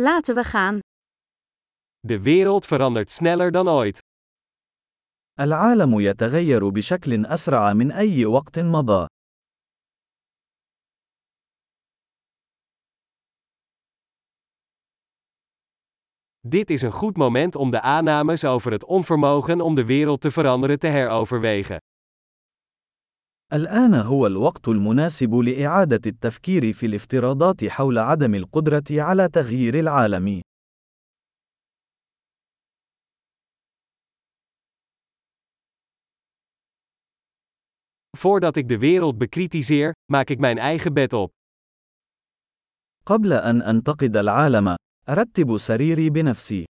Laten we gaan. De wereld verandert sneller dan ooit. العالم يتغير بشكل أسرع من أي وقت مضى. Dit is een goed moment om de aannames over het onvermogen om de wereld te veranderen te heroverwegen. الآن هو الوقت المناسب لإعادة التفكير في الافتراضات حول عدم القدرة على تغيير العالم. Voordat ik de wereld bekritiseer, maak ik mijn eigen bed op. قبل أن أنتقد العالم، أرتب سريري بنفسي.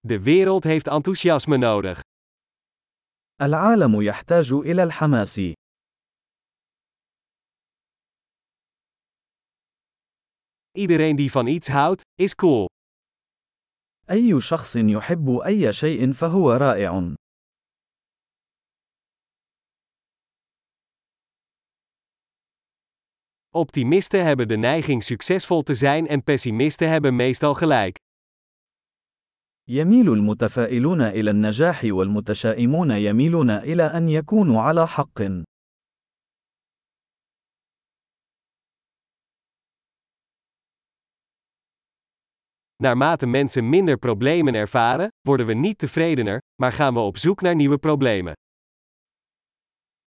De wereld heeft enthousiasme nodig. العالم يحتاج إلى الحماس. Iedereen die van iets houdt, is cool. أي شخص يحب أي شيء فهو رائع. Optimisten hebben de neiging succesvol te zijn en pessimisten hebben meestal gelijk. يميل المتفائلون إلى النجاح والمتشائمون يميلون إلى أن يكونوا على حق. Naarmate mensen minder problemen ervaren, worden we niet tevredener, maar gaan we op zoek naar nieuwe problemen.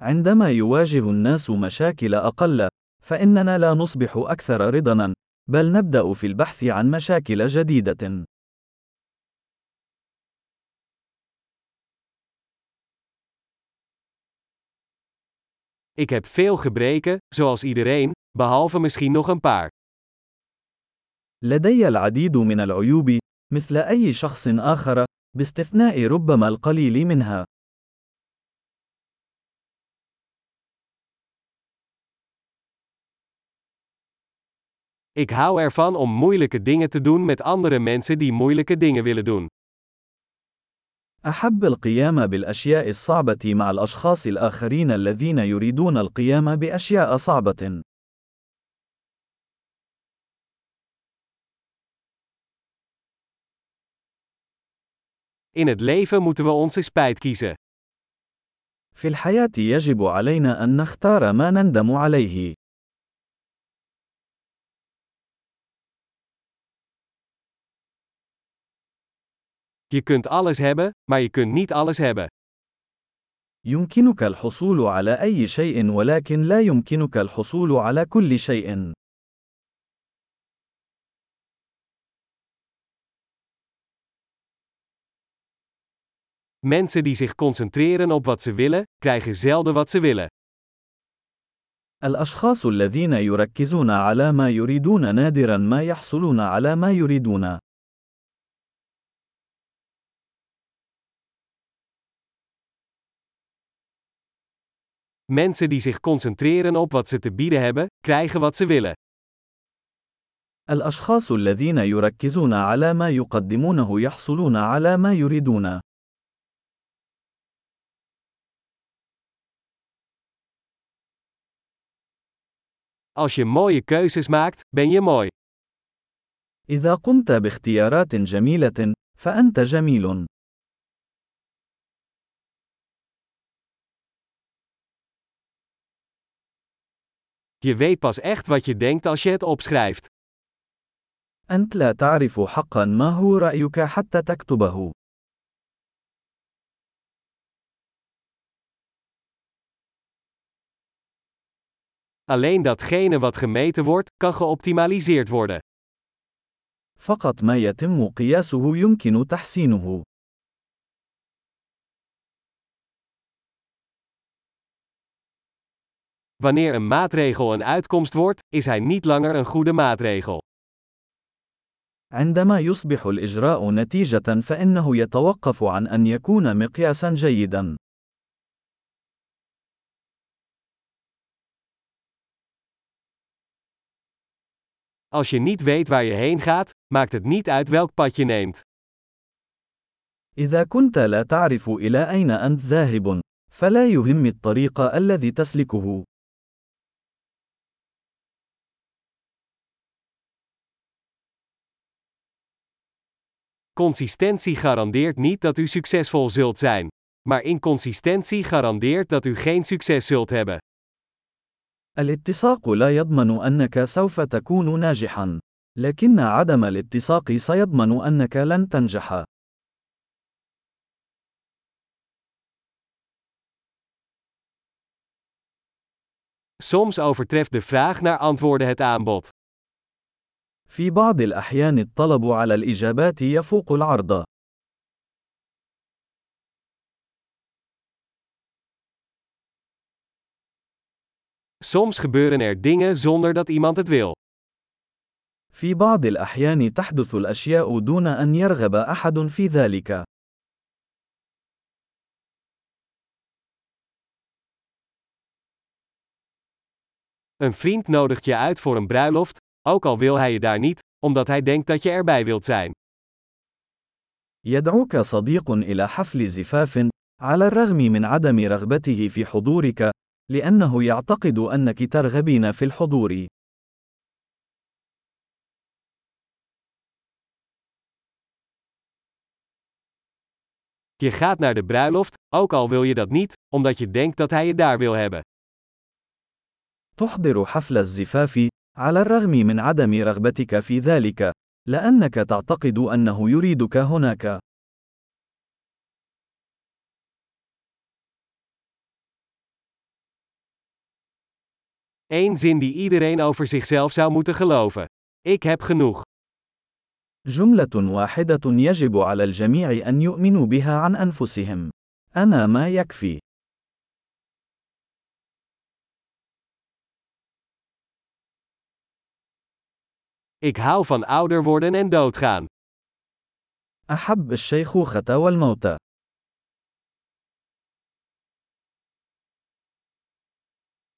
عندما يواجه الناس مشاكل أقل، فإننا لا نصبح أكثر رضاً، بل نبدأ في البحث عن مشاكل جديدة. Ik heb veel gebreken, zoals iedereen, behalve misschien nog een paar. لدي العديد من العيوب، مثل أي شخص آخر، باستثناء ربما القليل منها. Ik hou ervan om moeilijke dingen te doen met andere mensen die moeilijke dingen willen doen. أحب القيام بالأشياء الصعبة مع الأشخاص الآخرين الذين يريدون القيام بأشياء صعبة. In het leven moeten we onze spijt kiezen. في الحياة يجب علينا أن نختار ما نندم عليه. Je kunt alles hebben, maar je kunt niet alles hebben. يمكنك الحصول على أي شيء ولكن لا يمكنك الحصول على كل شيء. Mensen die zich concentreren op wat ze willen, krijgen zelden wat ze willen. الأشخاص الذين يركزون على ما يريدون نادرا ما يحصلون على ما يريدون. Mensen die zich concentreren op wat ze te bieden hebben, krijgen wat ze willen. الأشخاص الذين يركزون على ما يقدمونه يحصلون على ما يريدون. Als je mooie keuzes maakt, ben je mooi. إذا قمت باختيارات جميلة، فأنت جميل. Je weet pas echt wat je denkt als je het opschrijft. أنت لا تعرف حقا ما هو رأيك حتى تكتبه. Alleen datgene wat gemeten wordt, kan geoptimaliseerd worden. فقط ما يتم قياسه يمكن تحسينه. Wanneer een maatregel een uitkomst wordt, is hij niet langer een goede maatregel. عندما يصبح الإجراء نتيجة فإنه يتوقف عن أن يكون مقياسا جيدا. Als je niet weet waar je heen gaat, maakt het niet uit welk pad je neemt. إذا كنت لا تعرف إلى أين أنت ذاهب، فلا يهم الطريق الذي تسلكه. Consistentie garandeert niet dat u succesvol zult zijn. Maar inconsistentie garandeert dat u geen succes zult hebben. الاتساق لا يضمن أنك سوف تكون ناجحا، لكن عدم الاتساق سيضمن أنك لن تنجح. Soms overtreft de vraag naar antwoorden het aanbod. في بعض الأحيان الطلب على الإجابات يفوق العرض. Soms gebeuren er dingen zonder dat iemand het wil. في بعض الأحيان تحدث الأشياء دون أن يرغب أحد في ذلك. Een vriend nodigt je uit voor een bruiloft, ook al wil hij je daar niet, omdat hij denkt dat je erbij wilt zijn. يدعوك صديق إلى حفل زفاف، على الرغم من عدم رغبته في حضورك، لأنه يعتقد أنك ترغبين في الحضور. Je gaat naar de bruiloft, ook al wil je dat niet, omdat je denkt dat hij je daar wil hebben. تحضر حفل الزفاف، على الرغم من عدم رغبتك في ذلك، لأنك تعتقد أنه يريدك هناك. Eén zin die iedereen over zichzelf zou moeten geloven. Ik heb genoeg. جملة واحدة يجب على الجميع أن يؤمنوا بها عن أنفسهم. أنا ما يكفي. Ik hou van ouder worden en doodgaan. أحب الشيخوخة والموت.